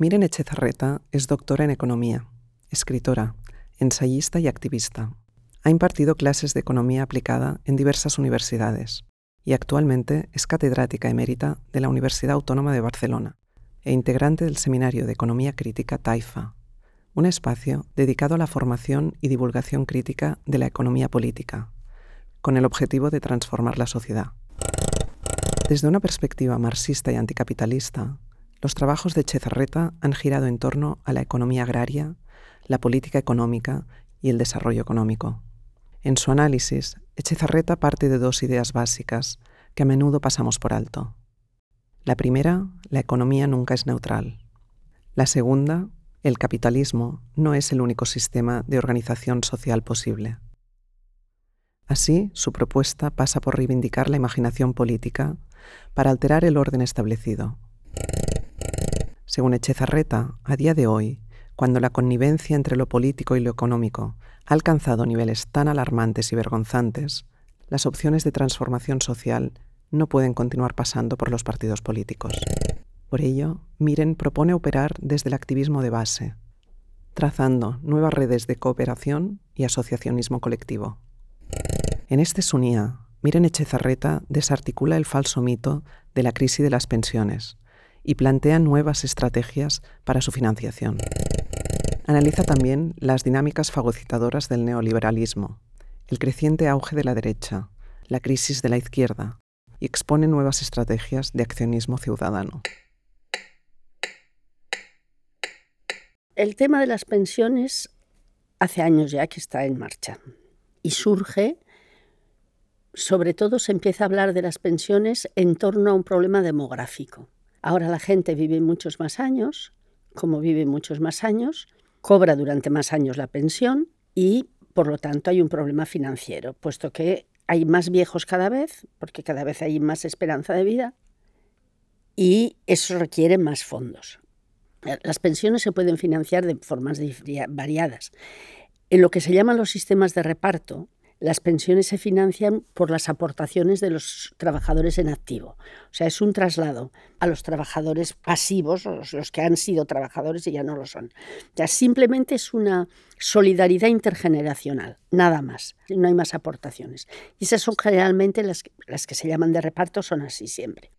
Miren Echezarreta es doctora en economía, escritora, ensayista y activista. Ha impartido clases de economía aplicada en diversas universidades y actualmente es catedrática emérita de la Universidad Autónoma de Barcelona e integrante del Seminario de Economía Crítica TAIFA, un espacio dedicado a la formación y divulgación crítica de la economía política, con el objetivo de transformar la sociedad. Desde una perspectiva marxista y anticapitalista, los trabajos de Chezarreta han girado en torno a la economía agraria, la política económica y el desarrollo económico. En su análisis, Echezarreta parte de dos ideas básicas que a menudo pasamos por alto. La primera, la economía nunca es neutral. La segunda, el capitalismo no es el único sistema de organización social posible. Así, su propuesta pasa por reivindicar la imaginación política para alterar el orden establecido. Según Echezarreta, a día de hoy, cuando la connivencia entre lo político y lo económico ha alcanzado niveles tan alarmantes y vergonzantes, las opciones de transformación social no pueden continuar pasando por los partidos políticos. Por ello, Miren propone operar desde el activismo de base, trazando nuevas redes de cooperación y asociacionismo colectivo. En este sunía, Miren Echezarreta desarticula el falso mito de la crisis de las pensiones y plantea nuevas estrategias para su financiación. Analiza también las dinámicas fagocitadoras del neoliberalismo, el creciente auge de la derecha, la crisis de la izquierda, y expone nuevas estrategias de accionismo ciudadano. El tema de las pensiones hace años ya que está en marcha y surge, sobre todo se empieza a hablar de las pensiones en torno a un problema demográfico. Ahora la gente vive muchos más años, como vive muchos más años, cobra durante más años la pensión y, por lo tanto, hay un problema financiero, puesto que hay más viejos cada vez, porque cada vez hay más esperanza de vida, y eso requiere más fondos. Las pensiones se pueden financiar de formas variadas. En lo que se llaman los sistemas de reparto, las pensiones se financian por las aportaciones de los trabajadores en activo. O sea, es un traslado a los trabajadores pasivos, los, los que han sido trabajadores y ya no lo son. O sea, simplemente es una solidaridad intergeneracional, nada más. No hay más aportaciones. Y esas son generalmente las, las que se llaman de reparto, son así siempre.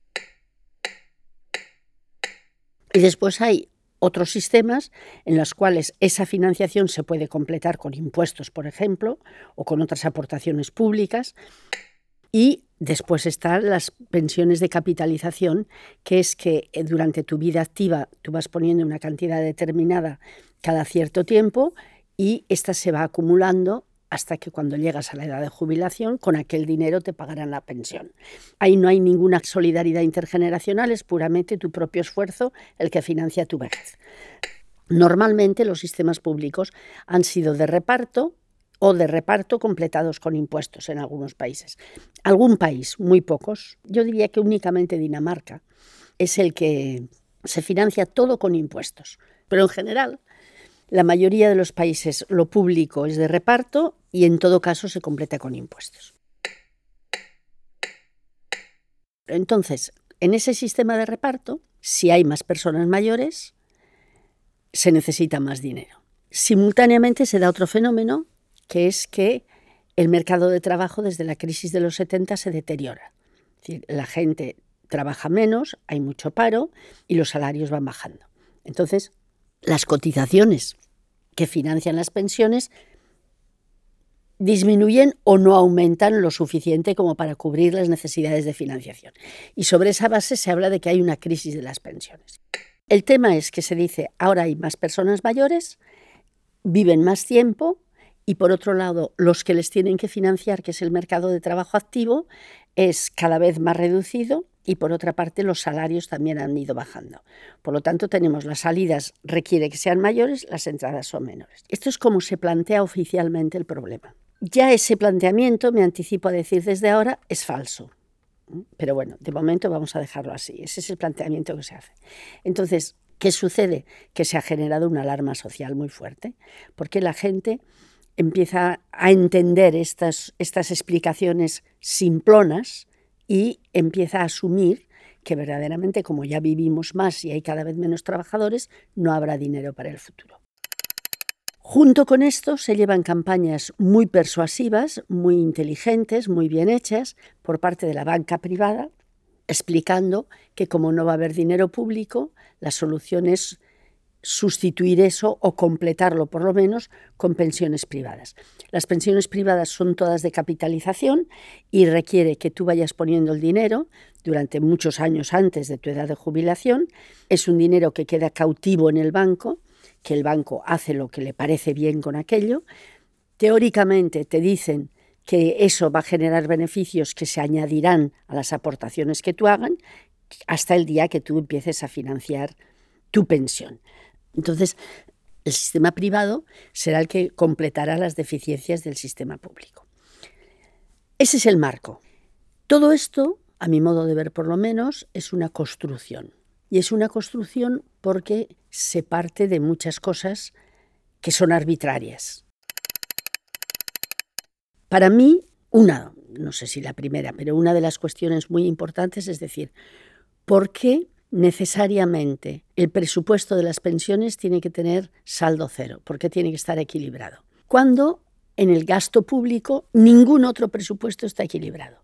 Y después hay otros sistemas en los cuales esa financiación se puede completar con impuestos, por ejemplo, o con otras aportaciones públicas. Y después están las pensiones de capitalización, que es que eh, durante tu vida activa tú vas poniendo una cantidad determinada cada cierto tiempo y esta se va acumulando hasta que cuando llegas a la edad de jubilación, con aquel dinero te pagarán la pensión. Ahí no hay ninguna solidaridad intergeneracional, es puramente tu propio esfuerzo el que financia tu vejez. Normalmente los sistemas públicos han sido de reparto o de reparto completados con impuestos en algunos países. Algún país, muy pocos, yo diría que únicamente Dinamarca, es el que se financia todo con impuestos. Pero en general, la mayoría de los países lo público es de reparto y en todo caso se completa con impuestos. Entonces, en ese sistema de reparto, si hay más personas mayores, se necesita más dinero. Simultáneamente se da otro fenómeno, que es que el mercado de trabajo desde la crisis de los 70 se deteriora. la gente trabaja menos, hay mucho paro y los salarios van bajando. Entonces, las cotizaciones que financian las pensiones disminuyen o no aumentan lo suficiente como para cubrir las necesidades de financiación. Y sobre esa base se habla de que hay una crisis de las pensiones. El tema es que se dice, ahora hay más personas mayores, viven más tiempo y por otro lado, los que les tienen que financiar, que es el mercado de trabajo activo, es cada vez más reducido y por otra parte los salarios también han ido bajando. Por lo tanto, tenemos las salidas requiere que sean mayores, las entradas son menores. Esto es como se plantea oficialmente el problema. Ya ese planteamiento, me anticipo a decir desde ahora, es falso. Pero bueno, de momento vamos a dejarlo así. Ese es el planteamiento que se hace. Entonces, ¿qué sucede? Que se ha generado una alarma social muy fuerte, porque la gente empieza a entender estas, estas explicaciones simplonas y empieza a asumir que verdaderamente como ya vivimos más y hay cada vez menos trabajadores, no habrá dinero para el futuro. Junto con esto se llevan campañas muy persuasivas, muy inteligentes, muy bien hechas por parte de la banca privada, explicando que como no va a haber dinero público, la solución es sustituir eso o completarlo por lo menos con pensiones privadas. Las pensiones privadas son todas de capitalización y requiere que tú vayas poniendo el dinero durante muchos años antes de tu edad de jubilación. Es un dinero que queda cautivo en el banco, que el banco hace lo que le parece bien con aquello. Teóricamente te dicen que eso va a generar beneficios que se añadirán a las aportaciones que tú hagan hasta el día que tú empieces a financiar tu pensión. Entonces, el sistema privado será el que completará las deficiencias del sistema público. Ese es el marco. Todo esto, a mi modo de ver por lo menos, es una construcción. Y es una construcción porque se parte de muchas cosas que son arbitrarias. Para mí, una, no sé si la primera, pero una de las cuestiones muy importantes es decir, ¿por qué necesariamente el presupuesto de las pensiones tiene que tener saldo cero, porque tiene que estar equilibrado. Cuando en el gasto público ningún otro presupuesto está equilibrado.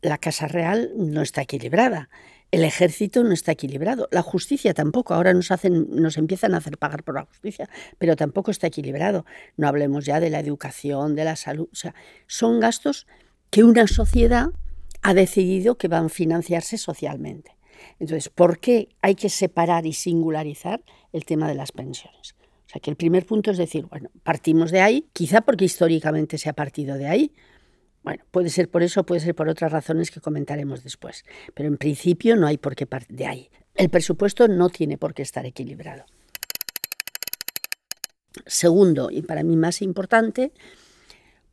La Casa Real no está equilibrada, el ejército no está equilibrado, la justicia tampoco. Ahora nos hacen, nos empiezan a hacer pagar por la justicia, pero tampoco está equilibrado. No hablemos ya de la educación, de la salud. O sea, son gastos que una sociedad ha decidido que van a financiarse socialmente. Entonces, ¿por qué hay que separar y singularizar el tema de las pensiones? O sea, que el primer punto es decir, bueno, partimos de ahí, quizá porque históricamente se ha partido de ahí. Bueno, puede ser por eso, puede ser por otras razones que comentaremos después. Pero en principio no hay por qué partir de ahí. El presupuesto no tiene por qué estar equilibrado. Segundo, y para mí más importante,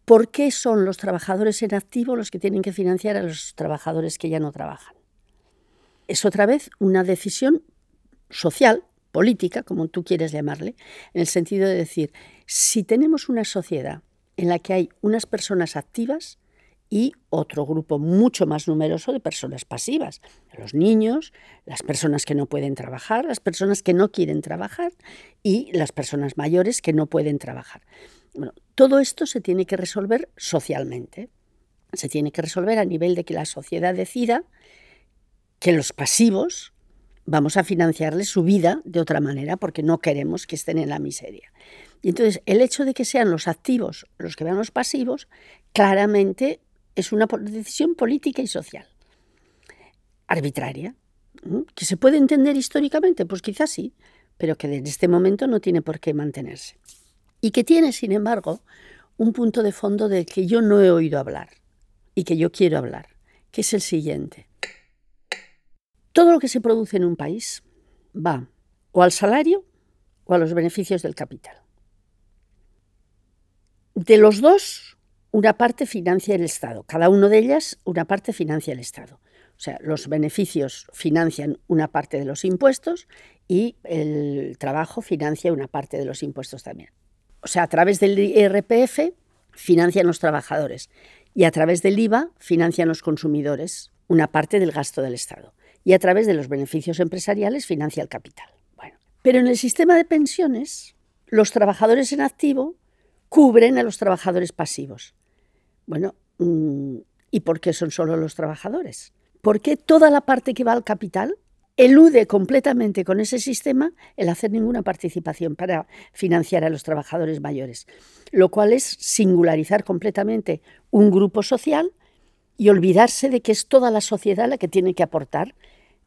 ¿por qué son los trabajadores en activo los que tienen que financiar a los trabajadores que ya no trabajan? es otra vez una decisión social, política, como tú quieres llamarle, en el sentido de decir, si tenemos una sociedad en la que hay unas personas activas y otro grupo mucho más numeroso de personas pasivas, los niños, las personas que no pueden trabajar, las personas que no quieren trabajar y las personas mayores que no pueden trabajar. Bueno, todo esto se tiene que resolver socialmente, se tiene que resolver a nivel de que la sociedad decida que los pasivos vamos a financiarles su vida de otra manera porque no queremos que estén en la miseria. Y entonces el hecho de que sean los activos los que vean los pasivos, claramente es una decisión política y social. Arbitraria. ¿Que se puede entender históricamente? Pues quizás sí, pero que en este momento no tiene por qué mantenerse. Y que tiene, sin embargo, un punto de fondo del que yo no he oído hablar y que yo quiero hablar, que es el siguiente. Todo lo que se produce en un país va o al salario o a los beneficios del capital. De los dos, una parte financia el Estado. Cada una de ellas, una parte financia el Estado. O sea, los beneficios financian una parte de los impuestos y el trabajo financia una parte de los impuestos también. O sea, a través del IRPF financian los trabajadores y a través del IVA financian los consumidores una parte del gasto del Estado y a través de los beneficios empresariales financia el capital. Bueno, pero en el sistema de pensiones, los trabajadores en activo cubren a los trabajadores pasivos. Bueno, mm, ¿y por qué son solo los trabajadores? ¿Por qué toda la parte que va al capital elude completamente con ese sistema el hacer ninguna participación para financiar a los trabajadores mayores, lo cual es singularizar completamente un grupo social y olvidarse de que es toda la sociedad la que tiene que aportar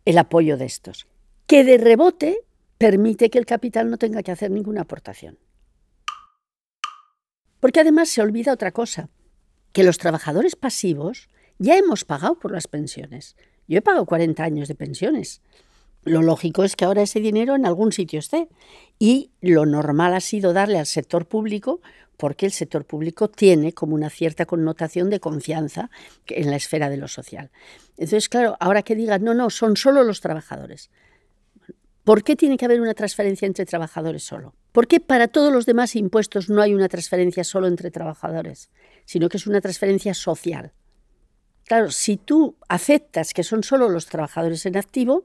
el apoyo de estos, que de rebote permite que el capital no tenga que hacer ninguna aportación. Porque además se olvida otra cosa, que los trabajadores pasivos ya hemos pagado por las pensiones. Yo he pagado 40 años de pensiones. Lo lógico es que ahora ese dinero en algún sitio esté. Y lo normal ha sido darle al sector público porque el sector público tiene como una cierta connotación de confianza en la esfera de lo social. Entonces, claro, ahora que digan, no, no, son solo los trabajadores. ¿Por qué tiene que haber una transferencia entre trabajadores solo? ¿Por qué para todos los demás impuestos no hay una transferencia solo entre trabajadores, sino que es una transferencia social? Claro, si tú aceptas que son solo los trabajadores en activo,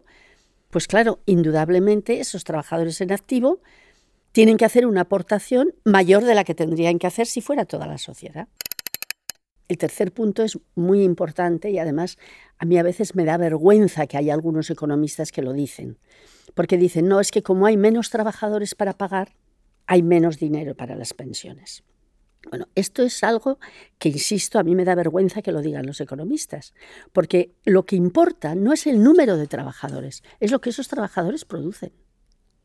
pues claro, indudablemente esos trabajadores en activo tienen que hacer una aportación mayor de la que tendrían que hacer si fuera toda la sociedad. El tercer punto es muy importante y además a mí a veces me da vergüenza que haya algunos economistas que lo dicen, porque dicen, no, es que como hay menos trabajadores para pagar, hay menos dinero para las pensiones. Bueno, esto es algo que, insisto, a mí me da vergüenza que lo digan los economistas, porque lo que importa no es el número de trabajadores, es lo que esos trabajadores producen.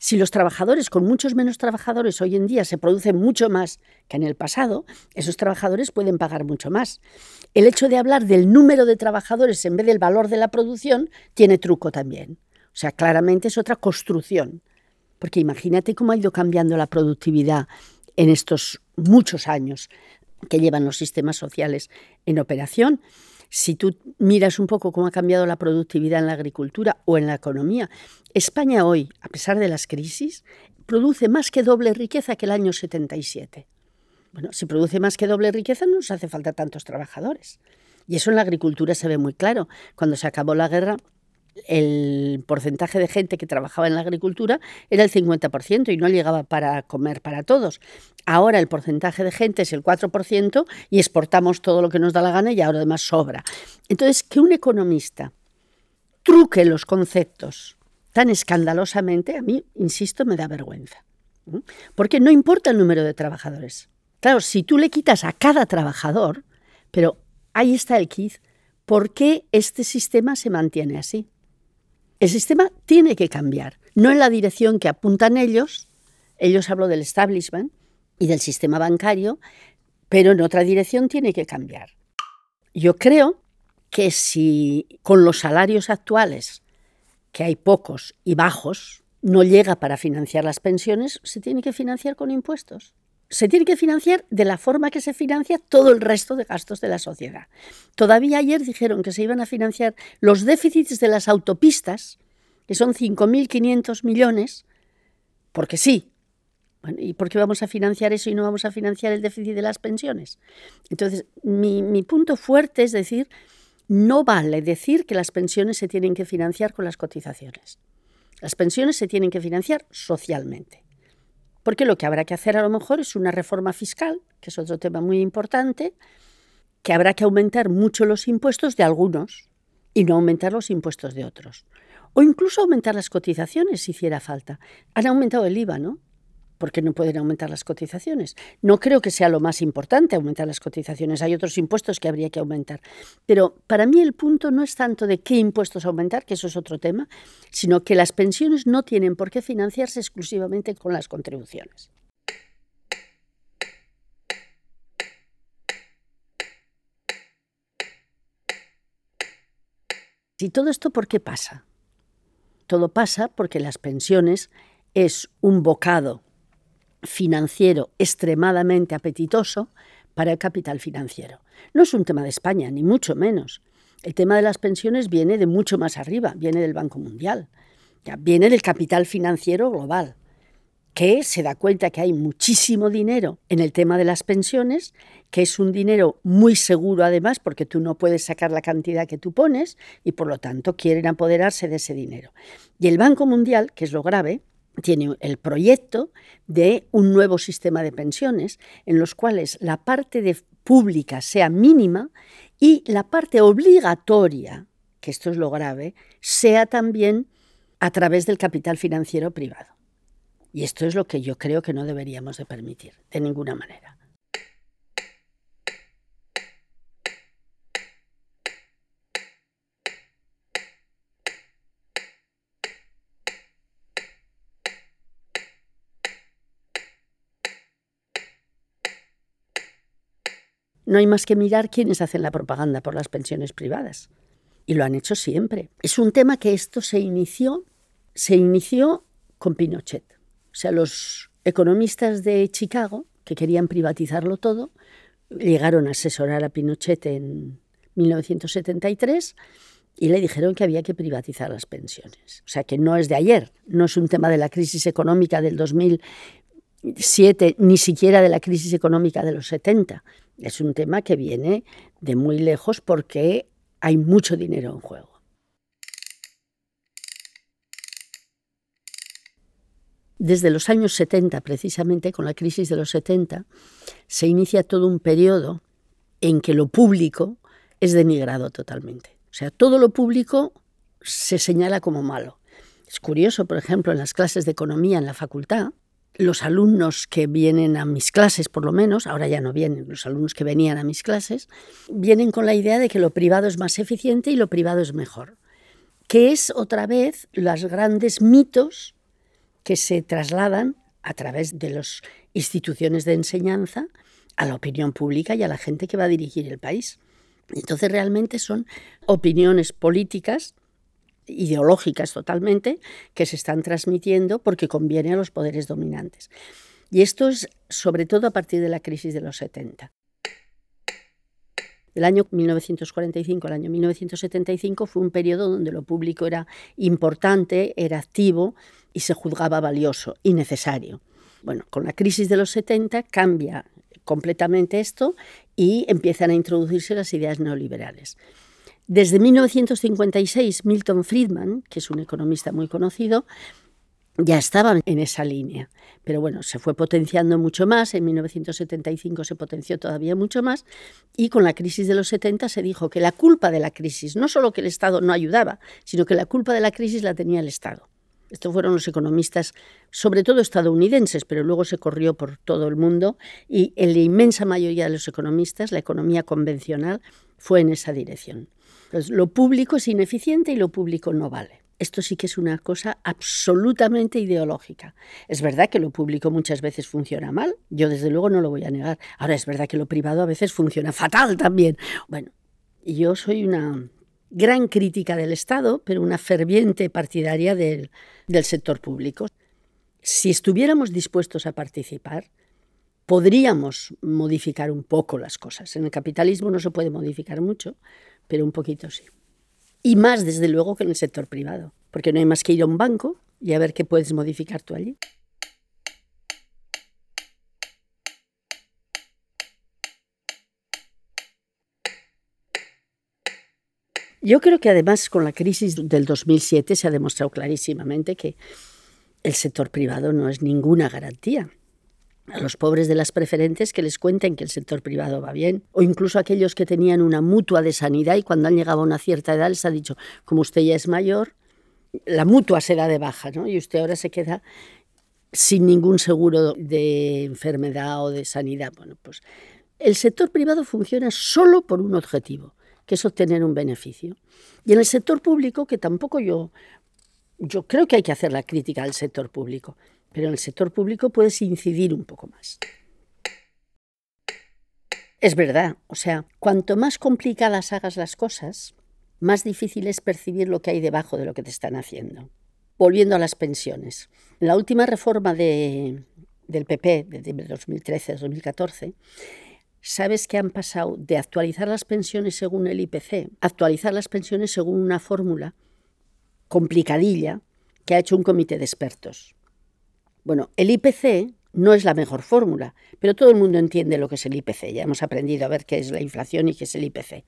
Si los trabajadores, con muchos menos trabajadores hoy en día, se producen mucho más que en el pasado, esos trabajadores pueden pagar mucho más. El hecho de hablar del número de trabajadores en vez del valor de la producción tiene truco también. O sea, claramente es otra construcción. Porque imagínate cómo ha ido cambiando la productividad en estos muchos años que llevan los sistemas sociales en operación si tú miras un poco cómo ha cambiado la productividad en la agricultura o en la economía, España hoy, a pesar de las crisis, produce más que doble riqueza que el año 77. Bueno, si produce más que doble riqueza no nos hace falta tantos trabajadores. Y eso en la agricultura se ve muy claro. Cuando se acabó la guerra, el porcentaje de gente que trabajaba en la agricultura era el 50% y no llegaba para comer para todos. Ahora el porcentaje de gente es el 4% y exportamos todo lo que nos da la gana y ahora además sobra. Entonces, que un economista truque los conceptos tan escandalosamente, a mí, insisto, me da vergüenza. Porque no importa el número de trabajadores. Claro, si tú le quitas a cada trabajador, pero ahí está el kit, ¿por qué este sistema se mantiene así? El sistema tiene que cambiar, no en la dirección que apuntan ellos, ellos hablo del establishment y del sistema bancario, pero en otra dirección tiene que cambiar. Yo creo que si con los salarios actuales, que hay pocos y bajos, no llega para financiar las pensiones, se tiene que financiar con impuestos se tiene que financiar de la forma que se financia todo el resto de gastos de la sociedad. Todavía ayer dijeron que se iban a financiar los déficits de las autopistas, que son 5.500 millones, porque sí. ¿Y por qué vamos a financiar eso y no vamos a financiar el déficit de las pensiones? Entonces, mi, mi punto fuerte es decir, no vale decir que las pensiones se tienen que financiar con las cotizaciones. Las pensiones se tienen que financiar socialmente. Porque lo que habrá que hacer a lo mejor es una reforma fiscal, que es otro tema muy importante, que habrá que aumentar mucho los impuestos de algunos y no aumentar los impuestos de otros. O incluso aumentar las cotizaciones si hiciera falta. Han aumentado el IVA, ¿no? Porque no pueden aumentar las cotizaciones. No creo que sea lo más importante aumentar las cotizaciones. Hay otros impuestos que habría que aumentar. Pero para mí el punto no es tanto de qué impuestos aumentar, que eso es otro tema, sino que las pensiones no tienen por qué financiarse exclusivamente con las contribuciones. ¿Y todo esto por qué pasa? Todo pasa porque las pensiones es un bocado financiero extremadamente apetitoso para el capital financiero. No es un tema de España, ni mucho menos. El tema de las pensiones viene de mucho más arriba, viene del Banco Mundial, viene del capital financiero global, que se da cuenta que hay muchísimo dinero en el tema de las pensiones, que es un dinero muy seguro además, porque tú no puedes sacar la cantidad que tú pones y por lo tanto quieren apoderarse de ese dinero. Y el Banco Mundial, que es lo grave, tiene el proyecto de un nuevo sistema de pensiones en los cuales la parte pública sea mínima y la parte obligatoria, que esto es lo grave, sea también a través del capital financiero privado. Y esto es lo que yo creo que no deberíamos de permitir, de ninguna manera. No hay más que mirar quiénes hacen la propaganda por las pensiones privadas. Y lo han hecho siempre. Es un tema que esto se inició, se inició con Pinochet. O sea, los economistas de Chicago, que querían privatizarlo todo, llegaron a asesorar a Pinochet en 1973 y le dijeron que había que privatizar las pensiones. O sea, que no es de ayer, no es un tema de la crisis económica del 2007, ni siquiera de la crisis económica de los 70. Es un tema que viene de muy lejos porque hay mucho dinero en juego. Desde los años 70, precisamente con la crisis de los 70, se inicia todo un periodo en que lo público es denigrado totalmente. O sea, todo lo público se señala como malo. Es curioso, por ejemplo, en las clases de economía en la facultad, los alumnos que vienen a mis clases, por lo menos, ahora ya no vienen, los alumnos que venían a mis clases, vienen con la idea de que lo privado es más eficiente y lo privado es mejor, que es otra vez los grandes mitos que se trasladan a través de las instituciones de enseñanza a la opinión pública y a la gente que va a dirigir el país. Entonces realmente son opiniones políticas, ideológicas totalmente, que se están transmitiendo porque conviene a los poderes dominantes. Y esto es sobre todo a partir de la crisis de los 70. El año 1945 al año 1975 fue un periodo donde lo público era importante, era activo y se juzgaba valioso y necesario. Bueno, con la crisis de los 70 cambia completamente esto y empiezan a introducirse las ideas neoliberales. Desde 1956, Milton Friedman, que es un economista muy conocido, ya estaba en esa línea. Pero bueno, se fue potenciando mucho más, en 1975 se potenció todavía mucho más, y con la crisis de los 70 se dijo que la culpa de la crisis, no solo que el Estado no ayudaba, sino que la culpa de la crisis la tenía el Estado. Estos fueron los economistas, sobre todo estadounidenses, pero luego se corrió por todo el mundo y en la inmensa mayoría de los economistas la economía convencional fue en esa dirección. Lo público es ineficiente y lo público no vale. Esto sí que es una cosa absolutamente ideológica. Es verdad que lo público muchas veces funciona mal, yo desde luego no lo voy a negar. Ahora es verdad que lo privado a veces funciona fatal también. Bueno, yo soy una gran crítica del Estado, pero una ferviente partidaria del, sector público. Si estuviéramos dispuestos a participar, podríamos modificar un poco las cosas. En el capitalismo no se puede modificar mucho, pero un poquito sí. Y más, desde luego, que en el sector privado, porque no hay más que ir a un banco y a ver qué puedes modificar tú allí. Yo creo que además con la crisis del 2007 se ha demostrado clarísimamente que el sector privado no es ninguna garantía. A los pobres de las preferentes que les cuenten que el sector privado va bien, o incluso aquellos que tenían una mutua de sanidad y cuando han llegado a una cierta edad les ha dicho, como usted ya es mayor, la mutua será de baja, ¿no? Y usted ahora se queda sin ningún seguro de enfermedad o de sanidad. Bueno, pues el sector privado funciona solo por un objetivo, que es obtener un beneficio. Y en el sector público, que tampoco yo, yo creo que hay que hacer la crítica al sector público, pero en el sector público puedes incidir un poco más. Es verdad, o sea, cuanto más complicadas hagas las cosas, más difícil es percibir lo que hay debajo de lo que te están haciendo. Volviendo a las pensiones. En la última reforma de, del PP de 2013-2014, sabes que han pasado de actualizar las pensiones según el IPC actualizar las pensiones según una fórmula complicadilla que ha hecho un comité de expertos. Bueno, el IPC no es la mejor fórmula, pero todo el mundo entiende lo que es el IPC. Ya hemos aprendido a ver qué es la inflación y qué es el IPC.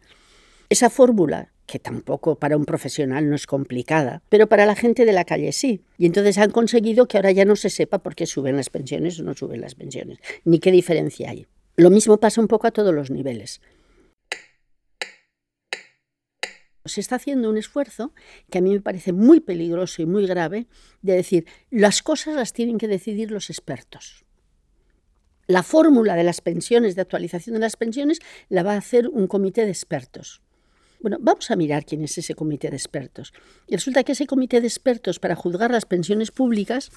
Esa fórmula, que tampoco para un profesional no es complicada, pero para la gente de la calle sí. Y entonces han conseguido que ahora ya no se sepa por qué suben las pensiones o no suben las pensiones, ni qué diferencia hay. Lo mismo pasa un poco a todos los niveles. Se está haciendo un esfuerzo que a mí me parece muy peligroso y muy grave de decir, las cosas las tienen que decidir los expertos. La fórmula de las pensiones, de actualización de las pensiones, la va a hacer un comité de expertos. Bueno, vamos a mirar quién es ese comité de expertos. Y resulta que ese comité de expertos para juzgar las pensiones públicas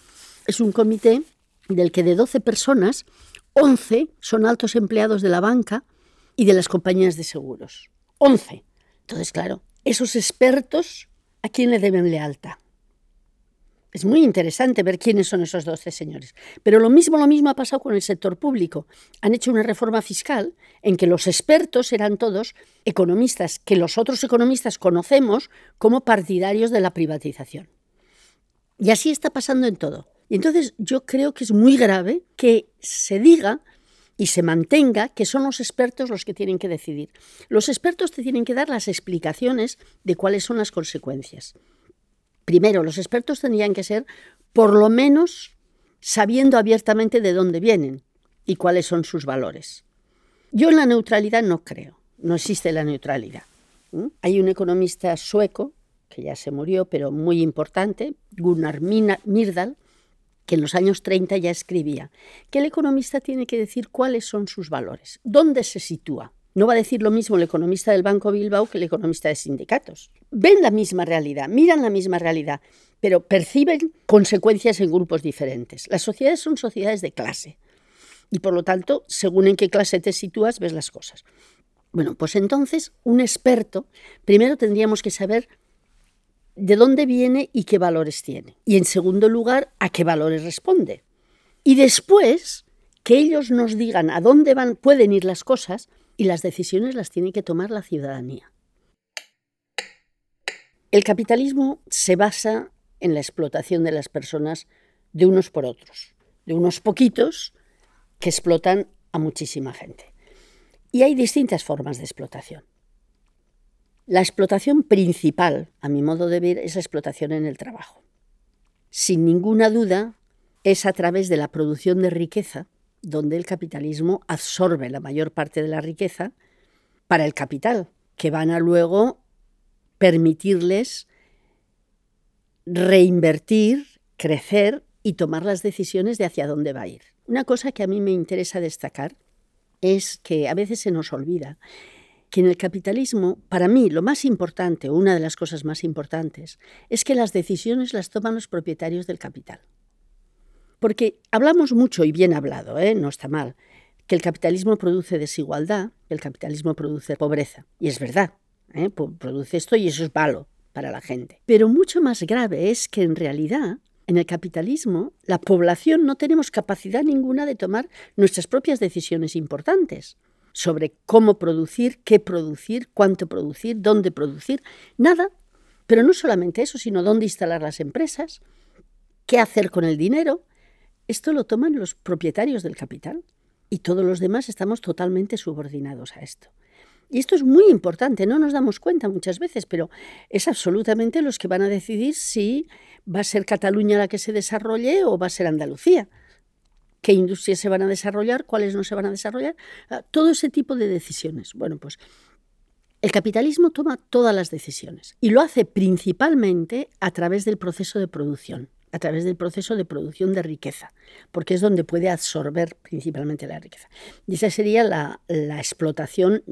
es un comité del que de 12 personas 11 son altos empleados de la banca y de las compañías de seguros. 11. Entonces, claro, esos expertos, ¿a quién le deben lealtad? Es muy interesante ver quiénes son esos 12 señores. Pero lo mismo, lo mismo ha pasado con el sector público. Han hecho una reforma fiscal en que los expertos eran todos economistas que los otros economistas conocemos como partidarios de la privatización. Y así está pasando en todo. Y entonces yo creo que es muy grave que se diga y se mantenga que son los expertos los que tienen que decidir. Los expertos te tienen que dar las explicaciones de cuáles son las consecuencias. Primero, los expertos tendrían que ser, por lo menos, sabiendo abiertamente de dónde vienen y cuáles son sus valores. Yo en la neutralidad no creo, no existe la neutralidad. Hay un economista sueco, que ya se murió, pero muy importante, Gunnar Myrdal, que en los años 30 ya escribía que el economista tiene que decir cuáles son sus valores, dónde se sitúa. No va a decir lo mismo el economista del Banco Bilbao que el economista de sindicatos. Ven la misma realidad, miran la misma realidad, pero perciben consecuencias en grupos diferentes. Las sociedades son sociedades de clase y por lo tanto, según en qué clase te sitúas, ves las cosas. Bueno, pues entonces un experto, primero tendríamos que saber de dónde viene y qué valores tiene. Y en segundo lugar, a qué valores responde. Y después, que ellos nos digan a dónde van, pueden ir las cosas y las decisiones las tiene que tomar la ciudadanía. El capitalismo se basa en la explotación de las personas de unos por otros, de unos poquitos que explotan a muchísima gente. Y hay distintas formas de explotación. La explotación principal, a mi modo de ver, es la explotación en el trabajo. Sin ninguna duda, es a través de la producción de riqueza donde el capitalismo absorbe la mayor parte de la riqueza para el capital, que van a luego permitirles reinvertir, crecer y tomar las decisiones de hacia dónde va a ir. Una cosa que a mí me interesa destacar es que a veces se nos olvida que en el capitalismo, para mí, lo más importante, una de las cosas más importantes, es que las decisiones las toman los propietarios del capital. Porque hablamos mucho y bien hablado, ¿eh? no está mal, que el capitalismo produce desigualdad, el capitalismo produce pobreza. Y es verdad, ¿eh? produce esto y eso es malo para la gente. Pero mucho más grave es que en realidad en el capitalismo, la población no tenemos capacidad ninguna de tomar nuestras propias decisiones importantes sobre cómo producir, qué producir, cuánto producir, dónde producir, nada. Pero no solamente eso, sino dónde instalar las empresas, qué hacer con el dinero. Esto lo toman los propietarios del capital y todos los demás estamos totalmente subordinados a esto. Y esto es muy importante, no nos damos cuenta muchas veces, pero es absolutamente los que van a decidir si va a ser Cataluña la que se desarrolle o va a ser Andalucía qué industrias se van a desarrollar, cuáles no se van a desarrollar, ah, todo ese tipo de decisiones. Bueno, pues el capitalismo toma todas las decisiones y lo hace principalmente a través del proceso de producción, a través del proceso de producción de riqueza, porque es donde puede absorber principalmente la riqueza. Y esa sería la, la explotación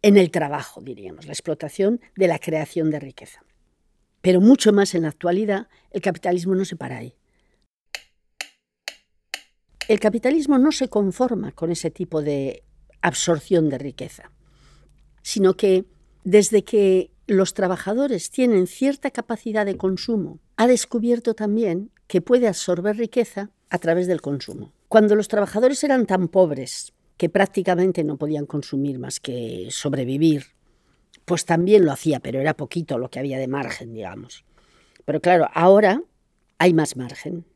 en el trabajo, diríamos, la explotación de la creación de riqueza. Pero mucho más en la actualidad, el capitalismo no se para ahí. El capitalismo no se conforma con ese tipo de absorción de riqueza, sino que desde que los trabajadores tienen cierta capacidad de consumo, ha descubierto también que puede absorber riqueza a través del consumo. Cuando los trabajadores eran tan pobres que prácticamente no podían consumir más que sobrevivir, pues también lo hacía, pero era poquito lo que había de margen, digamos. Pero claro, ahora hay más margen.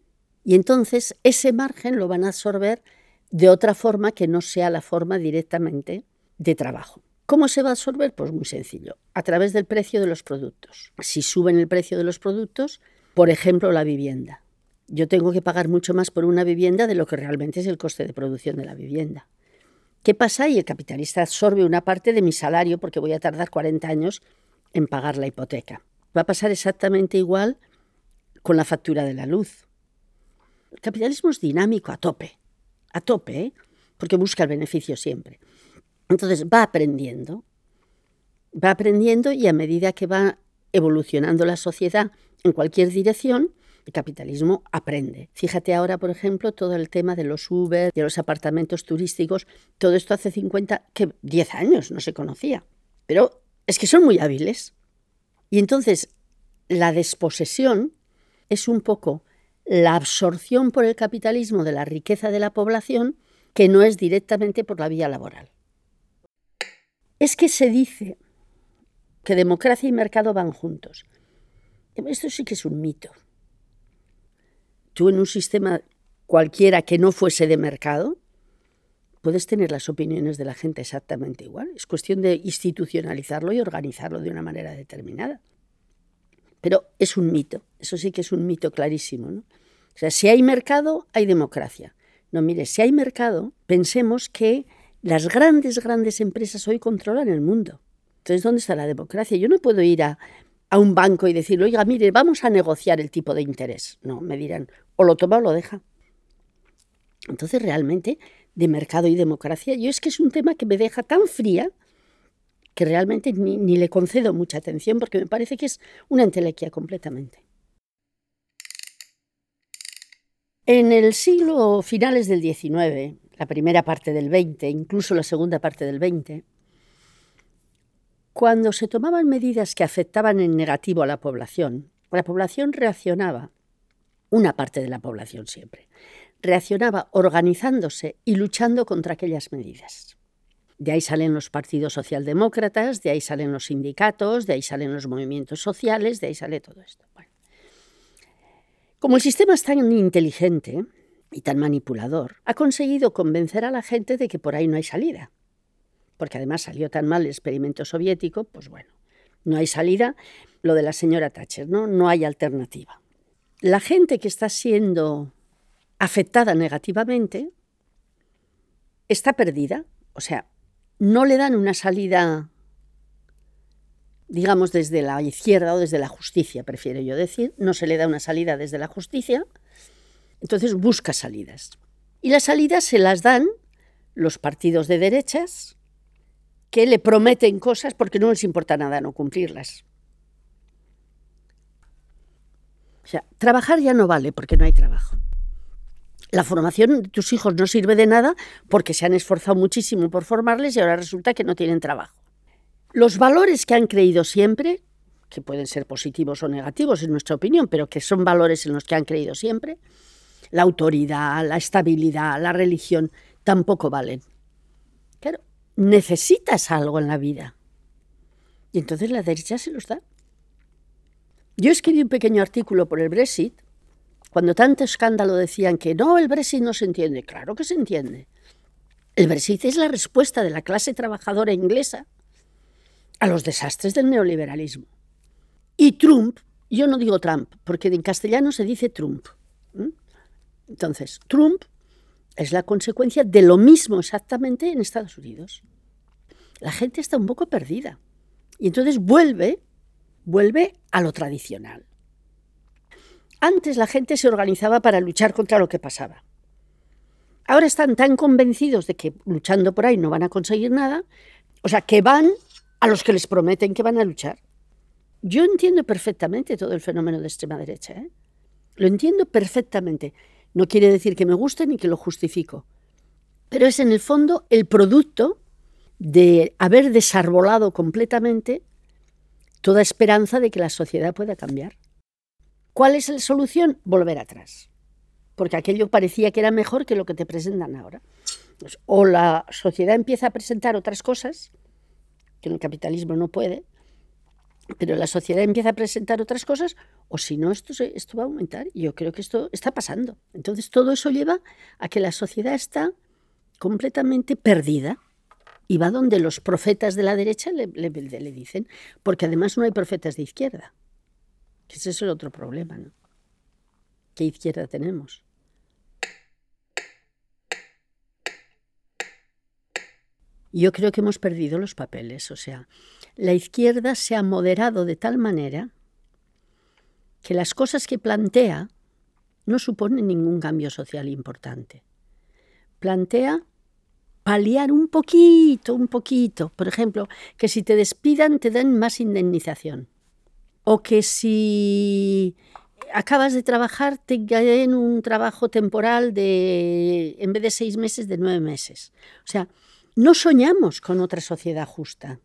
Y entonces ese margen lo van a absorber de otra forma que no sea la forma directamente de trabajo. ¿Cómo se va a absorber? Pues muy sencillo, a través del precio de los productos. Si suben el precio de los productos, por ejemplo, la vivienda. Yo tengo que pagar mucho más por una vivienda de lo que realmente es el coste de producción de la vivienda. ¿Qué pasa? Y el capitalista absorbe una parte de mi salario porque voy a tardar 40 años en pagar la hipoteca. Va a pasar exactamente igual con la factura de la luz. El capitalismo es dinámico a tope, a tope, ¿eh? porque busca el beneficio siempre. Entonces va aprendiendo, va aprendiendo y a medida que va evolucionando la sociedad en cualquier dirección, el capitalismo aprende. Fíjate ahora, por ejemplo, todo el tema de los Uber, de los apartamentos turísticos, todo esto hace 50, que 10 años no se conocía. Pero es que son muy hábiles. Y entonces la desposesión es un poco la absorción por el capitalismo de la riqueza de la población que no es directamente por la vía laboral. Es que se dice que democracia y mercado van juntos. Esto sí que es un mito. Tú en un sistema cualquiera que no fuese de mercado, puedes tener las opiniones de la gente exactamente igual. Es cuestión de institucionalizarlo y organizarlo de una manera determinada. Pero es un mito, eso sí que es un mito clarísimo. ¿no? O sea, si hay mercado, hay democracia. No, mire, si hay mercado, pensemos que las grandes, grandes empresas hoy controlan el mundo. Entonces, ¿dónde está la democracia? Yo no puedo ir a, a un banco y decirle, oiga, mire, vamos a negociar el tipo de interés. No, me dirán, o lo toma o lo deja. Entonces, realmente, de mercado y democracia, yo es que es un tema que me deja tan fría que realmente ni, ni le concedo mucha atención porque me parece que es una entelequia completamente. En el siglo finales del XIX, la primera parte del XX, incluso la segunda parte del XX, cuando se tomaban medidas que afectaban en negativo a la población, la población reaccionaba, una parte de la población siempre, reaccionaba organizándose y luchando contra aquellas medidas. De ahí salen los partidos socialdemócratas, de ahí salen los sindicatos, de ahí salen los movimientos sociales, de ahí sale todo esto. Como el sistema es tan inteligente y tan manipulador, ha conseguido convencer a la gente de que por ahí no hay salida. Porque además salió tan mal el experimento soviético, pues bueno, no hay salida. Lo de la señora Thatcher, ¿no? No hay alternativa. La gente que está siendo afectada negativamente está perdida. O sea, no le dan una salida digamos, desde la izquierda o desde la justicia, prefiero yo decir, no se le da una salida desde la justicia, entonces busca salidas. Y las salidas se las dan los partidos de derechas que le prometen cosas porque no les importa nada no cumplirlas. O sea, trabajar ya no vale porque no hay trabajo. La formación de tus hijos no sirve de nada porque se han esforzado muchísimo por formarles y ahora resulta que no tienen trabajo. Los valores que han creído siempre, que pueden ser positivos o negativos en nuestra opinión, pero que son valores en los que han creído siempre, la autoridad, la estabilidad, la religión, tampoco valen. Claro, necesitas algo en la vida. Y entonces la derecha se los da. Yo escribí un pequeño artículo por el Brexit, cuando tanto escándalo decían que no, el Brexit no se entiende. Claro que se entiende. El Brexit es la respuesta de la clase trabajadora inglesa a los desastres del neoliberalismo. Y Trump, yo no digo Trump, porque en castellano se dice Trump. Entonces, Trump es la consecuencia de lo mismo exactamente en Estados Unidos. La gente está un poco perdida. Y entonces vuelve, vuelve a lo tradicional. Antes la gente se organizaba para luchar contra lo que pasaba. Ahora están tan convencidos de que luchando por ahí no van a conseguir nada, o sea, que van a los que les prometen que van a luchar. Yo entiendo perfectamente todo el fenómeno de extrema derecha. ¿eh? Lo entiendo perfectamente. No quiere decir que me guste ni que lo justifico. Pero es en el fondo el producto de haber desarbolado completamente toda esperanza de que la sociedad pueda cambiar. ¿Cuál es la solución? Volver atrás. Porque aquello parecía que era mejor que lo que te presentan ahora. Pues, o la sociedad empieza a presentar otras cosas que en el capitalismo no puede, pero la sociedad empieza a presentar otras cosas, o si no, esto, esto va a aumentar. Y yo creo que esto está pasando. Entonces, todo eso lleva a que la sociedad está completamente perdida y va donde los profetas de la derecha le, le, le dicen, porque además no hay profetas de izquierda. Ese es el otro problema, ¿no? ¿Qué izquierda tenemos? Yo creo que hemos perdido los papeles, o sea, la izquierda se ha moderado de tal manera que las cosas que plantea no suponen ningún cambio social importante. Plantea paliar un poquito, un poquito. Por ejemplo, que si te despidan te den más indemnización. O que si acabas de trabajar te den un trabajo temporal de, en vez de seis meses, de nueve meses. O sea, no soñamos con otra sociedad justa.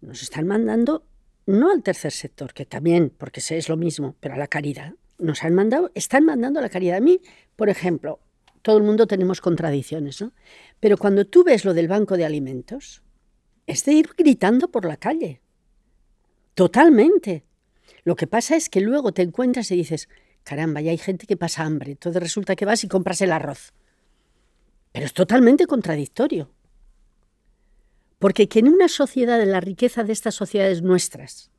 Nos están mandando, no al tercer sector, que también, porque es lo mismo, pero a la caridad. Nos han mandado, están mandando a la caridad. A mí, por ejemplo, todo el mundo tenemos contradicciones, ¿no? Pero cuando tú ves lo del banco de alimentos, es de ir gritando por la calle. Totalmente. Lo que pasa es que luego te encuentras y dices, Caramba, y hay gente que pasa hambre. Entonces resulta que vas y compras el arroz. Pero es totalmente contradictorio. Porque que en una sociedad, en la riqueza de estas sociedades nuestras,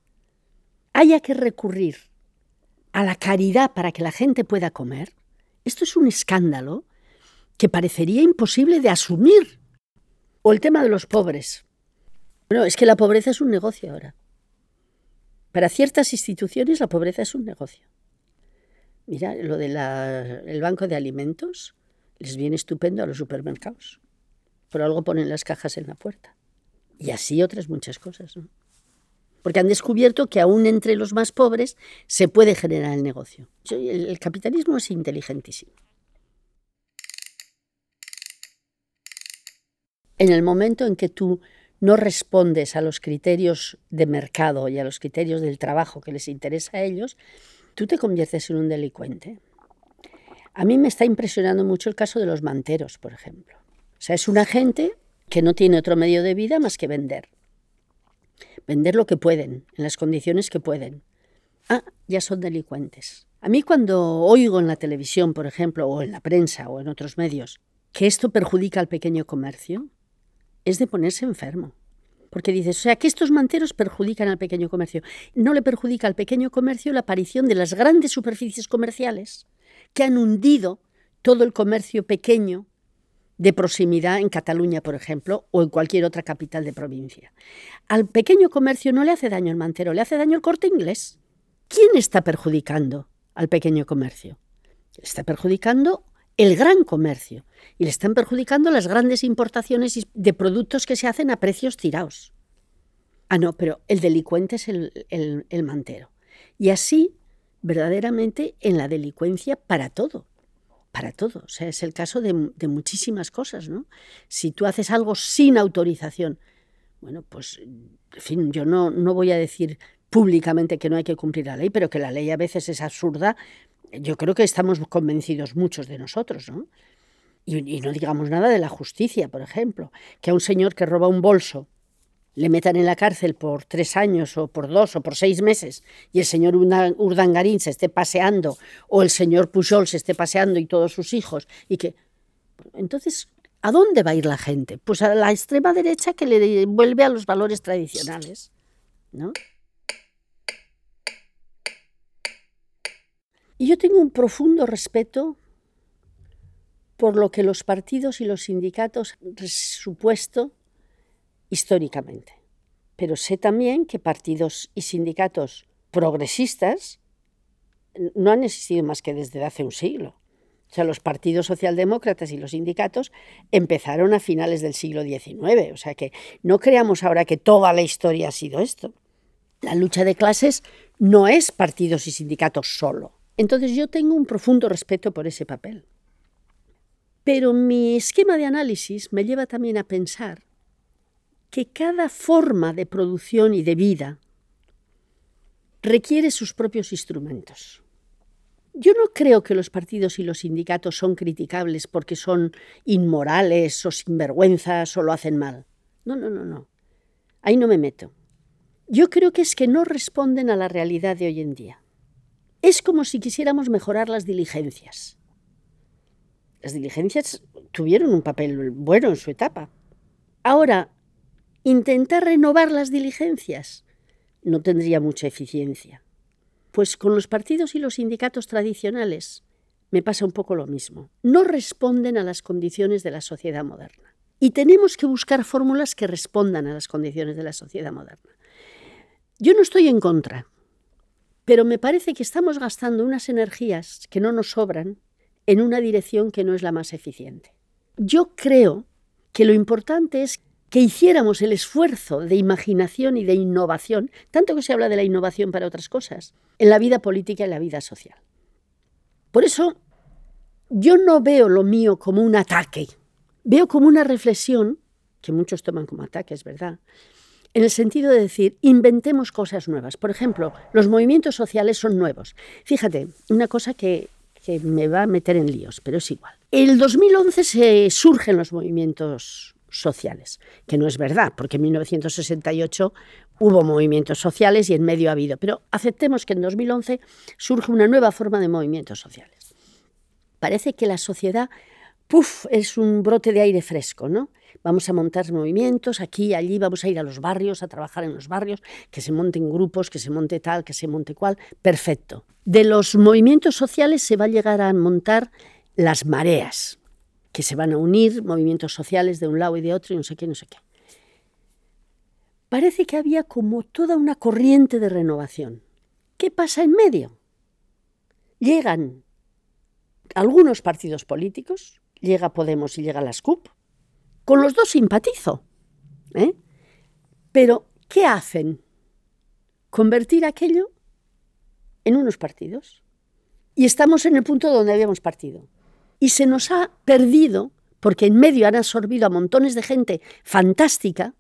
haya que recurrir a la caridad para que la gente pueda comer, esto es un escándalo que parecería imposible de asumir. O el tema de los pobres. Bueno, es que la pobreza es un negocio ahora. Para ciertas instituciones la pobreza es un negocio. Mira, lo del banco de alimentos les viene estupendo a los supermercados. Por algo ponen las cajas en la puerta. Y así otras muchas cosas. Porque han descubierto que aún entre los más pobres se puede generar el negocio. El capitalismo es inteligentísimo. En el momento en que tú no respondes a los criterios de mercado y a los criterios del trabajo que les interesa a ellos, tú te conviertes en un delincuente. A mí me está impresionando mucho el caso de los manteros, por ejemplo. O sea, es una gente que no tiene otro medio de vida más que vender. Vender lo que pueden, en las condiciones que pueden. Ah, ya son delincuentes. A mí cuando oigo en la televisión, por ejemplo, o en la prensa o en otros medios, que esto perjudica al pequeño comercio, es de ponerse enfermo. Porque dices, o sea, que estos manteros perjudican al pequeño comercio. No le perjudica al pequeño comercio la aparición de las grandes superficies comerciales que han hundido todo el comercio pequeño de proximidad en Cataluña, por ejemplo, o en cualquier otra capital de provincia. Al pequeño comercio no le hace daño el mantero, le hace daño el corte inglés. ¿Quién está perjudicando al pequeño comercio? Está perjudicando el gran comercio y le están perjudicando las grandes importaciones de productos que se hacen a precios tirados. Ah, no, pero el delincuente es el, mantero. Y así, verdaderamente, en la delincuencia para todo. Para todo. O sea, es el caso de, muchísimas cosas, ¿no? Si tú haces algo sin autorización, bueno, pues, en fin, yo no, no voy a decir públicamente que no hay que cumplir la ley, pero que la ley a veces es absurda yo creo que estamos convencidos muchos de nosotros, ¿no? Y, no digamos nada de la justicia, por ejemplo, que a un señor que roba un bolso le metan en la cárcel por tres años o por dos o por seis meses y el señor Urdangarín se esté paseando o el señor Pujol se esté paseando y todos sus hijos y que entonces ¿a dónde va a ir la gente? Pues a la extrema derecha que le vuelve a los valores tradicionales, ¿no? Y yo tengo un profundo respeto por lo que los partidos y los sindicatos han supuesto históricamente. Pero sé también que partidos y sindicatos progresistas no han existido más que desde hace un siglo. O sea, los partidos socialdemócratas y los sindicatos empezaron a finales del siglo XIX. O sea que no creamos ahora que toda la historia ha sido esto. La lucha de clases no es partidos y sindicatos solo. Entonces yo tengo un profundo respeto por ese papel. Pero mi esquema de análisis me lleva también a pensar que cada forma de producción y de vida requiere sus propios instrumentos. Yo no creo que los partidos y los sindicatos son criticables porque son inmorales o sinvergüenzas o lo hacen mal. No, no, no, no. Ahí no me meto. Yo creo que es que no responden a la realidad de hoy en día. Es como si quisiéramos mejorar las diligencias. Las diligencias tuvieron un papel bueno en su etapa. Ahora, intentar renovar las diligencias no tendría mucha eficiencia. Pues con los partidos y los sindicatos tradicionales me pasa un poco lo mismo. No responden a las condiciones de la sociedad moderna. Y tenemos que buscar fórmulas que respondan a las condiciones de la sociedad moderna. Yo no estoy en contra pero me parece que estamos gastando unas energías que no nos sobran en una dirección que no es la más eficiente. Yo creo que lo importante es que hiciéramos el esfuerzo de imaginación y de innovación, tanto que se habla de la innovación para otras cosas, en la vida política y la vida social. Por eso, yo no veo lo mío como un ataque, veo como una reflexión, que muchos toman como ataque, es verdad, en el sentido de decir, inventemos cosas nuevas. Por ejemplo, los movimientos sociales son nuevos. Fíjate, una cosa que, me va a meter en líos, pero es igual. El 2011 se surgen los movimientos sociales, que no es verdad, porque en 1968 Hubo movimientos sociales y en medio ha habido, pero aceptemos que en 2011 surge una nueva forma de movimientos sociales. Parece que la sociedad, puff, es un brote de aire fresco, ¿no? Vamos a montar movimientos aquí y allí, vamos a ir a los barrios, a trabajar en los barrios, que se monten grupos, que se monte tal, que se monte cual. Perfecto. De los movimientos sociales se va a llegar a montar las mareas, que se van a unir movimientos sociales de un lado y de otro y no sé qué, no sé qué. Parece que había como toda una corriente de renovación. ¿Qué pasa en medio? Llegan algunos partidos políticos, llega Podemos y llega la SCUP, con los dos simpatizo. ¿eh? Pero, ¿qué hacen? Convertir aquello en unos partidos. Y estamos en el punto donde habíamos partido. Y se nos ha perdido, porque en medio han absorbido a montones de gente fantástica,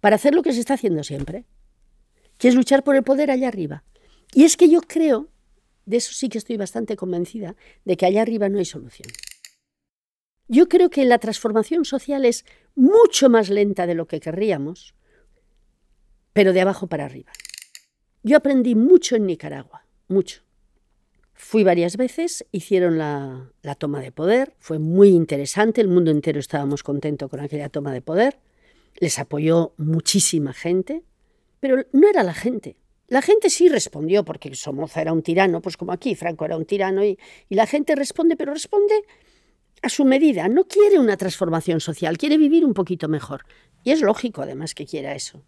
para hacer lo que se está haciendo siempre, que es luchar por el poder allá arriba. Y es que yo creo, de eso sí que estoy bastante convencida, de que allá arriba no hay solución. Yo creo que la transformación social es mucho más lenta de lo que querríamos, pero de abajo para arriba. Yo aprendí mucho en Nicaragua, mucho. Fui varias veces, hicieron la, toma de poder, fue muy interesante, el mundo entero estábamos contentos con aquella toma de poder, les apoyó muchísima gente, pero no era la gente. La gente sí respondió, porque Somoza era un tirano, pues como aquí, Franco era un tirano, y la gente responde, pero responde a su medida, no quiere una transformación social, quiere vivir un poquito mejor. Y es lógico además que quiera eso.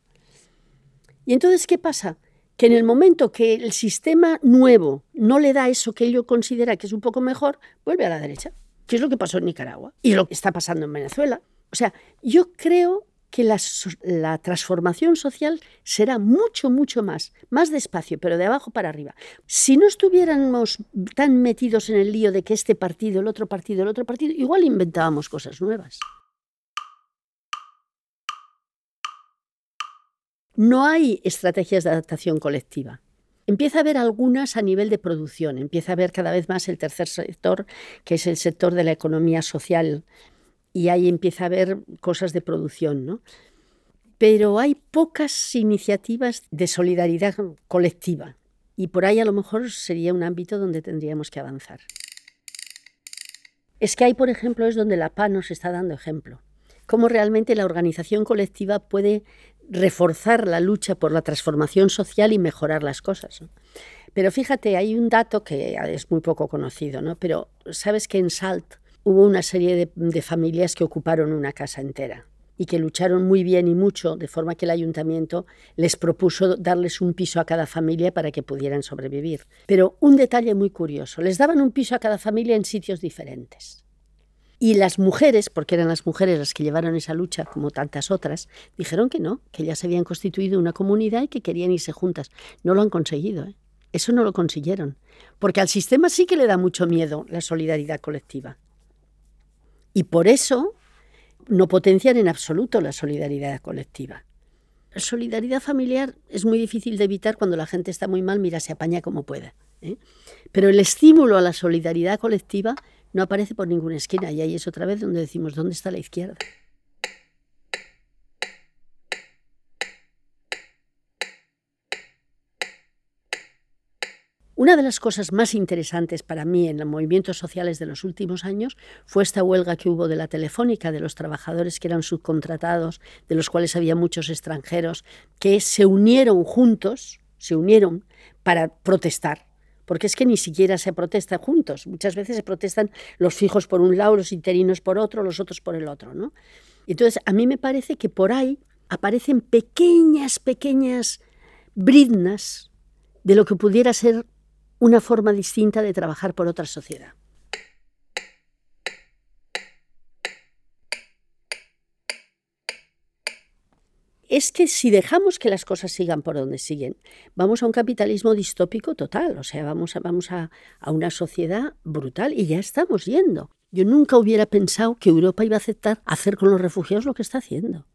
Y entonces, ¿qué pasa? Que en el momento que el sistema nuevo no le da eso que ello considera que es un poco mejor, vuelve a la derecha, que es lo que pasó en Nicaragua y lo que está pasando en Venezuela. O sea, yo creo que la, transformación social será mucho, mucho más, más despacio, pero de abajo para arriba. Si no estuviéramos tan metidos en el lío de que este partido, el otro partido, el otro partido, igual inventábamos cosas nuevas. No hay estrategias de adaptación colectiva. Empieza a haber algunas a nivel de producción, empieza a haber cada vez más el tercer sector, que es el sector de la economía social y ahí empieza a haber cosas de producción, ¿no? Pero hay pocas iniciativas de solidaridad colectiva y por ahí a lo mejor sería un ámbito donde tendríamos que avanzar. Es que ahí, por ejemplo, es donde la PA nos está dando ejemplo. Cómo realmente la organización colectiva puede reforzar la lucha por la transformación social y mejorar las cosas. Pero fíjate, hay un dato que es muy poco conocido, ¿no? Pero sabes que en SALT hubo una serie de, familias que ocuparon una casa entera y que lucharon muy bien y mucho, de forma que el ayuntamiento les propuso darles un piso a cada familia para que pudieran sobrevivir. Pero un detalle muy curioso, les daban un piso a cada familia en sitios diferentes. Y las mujeres, porque eran las mujeres las que llevaron esa lucha, como tantas otras, dijeron que no, que ya se habían constituido una comunidad y que querían irse juntas. No lo han conseguido, ¿eh? eso no lo consiguieron, porque al sistema sí que le da mucho miedo la solidaridad colectiva. Y por eso no potencian en absoluto la solidaridad colectiva. La solidaridad familiar es muy difícil de evitar cuando la gente está muy mal, mira, se apaña como pueda. ¿eh? Pero el estímulo a la solidaridad colectiva no aparece por ninguna esquina y ahí es otra vez donde decimos, ¿dónde está la izquierda? Una de las cosas más interesantes para mí en los movimientos sociales de los últimos años fue esta huelga que hubo de la telefónica, de los trabajadores que eran subcontratados, de los cuales había muchos extranjeros, que se unieron juntos, se unieron para protestar. Porque es que ni siquiera se protesta juntos. Muchas veces se protestan los fijos por un lado, los interinos por otro, los otros por el otro. ¿no? Entonces, a mí me parece que por ahí aparecen pequeñas, pequeñas briznas de lo que pudiera ser una forma distinta de trabajar por otra sociedad. es que si dejamos que las cosas sigan por donde siguen, vamos a un capitalismo distópico total, o sea, vamos a, vamos a, a, una sociedad brutal y ya estamos yendo. Yo nunca hubiera pensado que Europa iba a aceptar hacer con los refugiados lo que está haciendo.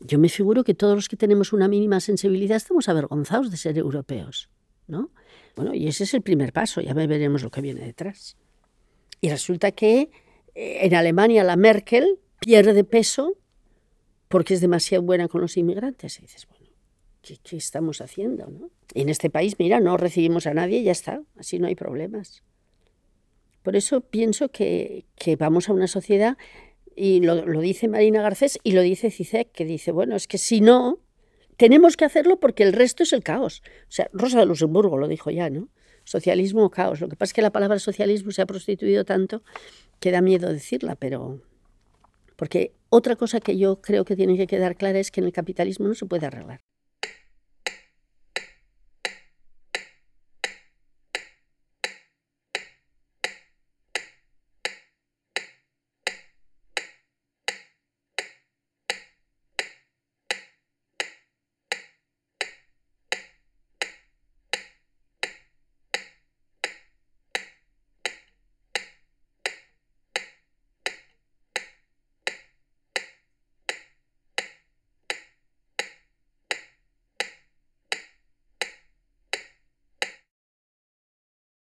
Yo me figuro que todos los que tenemos una mínima sensibilidad estamos avergonzados de ser europeos, ¿no? Bueno, y ese es el primer paso, ya veremos lo que viene detrás. Y resulta que eh, en Alemania la Merkel pierde peso porque es demasiado buena con los inmigrantes. Y dices, bueno, ¿qué, estamos haciendo? ¿no? en este país, mira, no recibimos a nadie y ya está, así no hay problemas. Por eso pienso que, vamos a una sociedad, y lo, lo, dice Marina Garcés y lo dice Cicek, que dice, bueno, es que si no, tenemos que hacerlo porque el resto es el caos. O sea, Rosa de Luxemburgo lo dijo ya, ¿no? Socialismo o caos. Lo que pasa es que la palabra socialismo se ha prostituido tanto que da miedo decirla, pero... Porque otra cosa que yo creo que tiene que quedar clara es que en el capitalismo no se puede arreglar.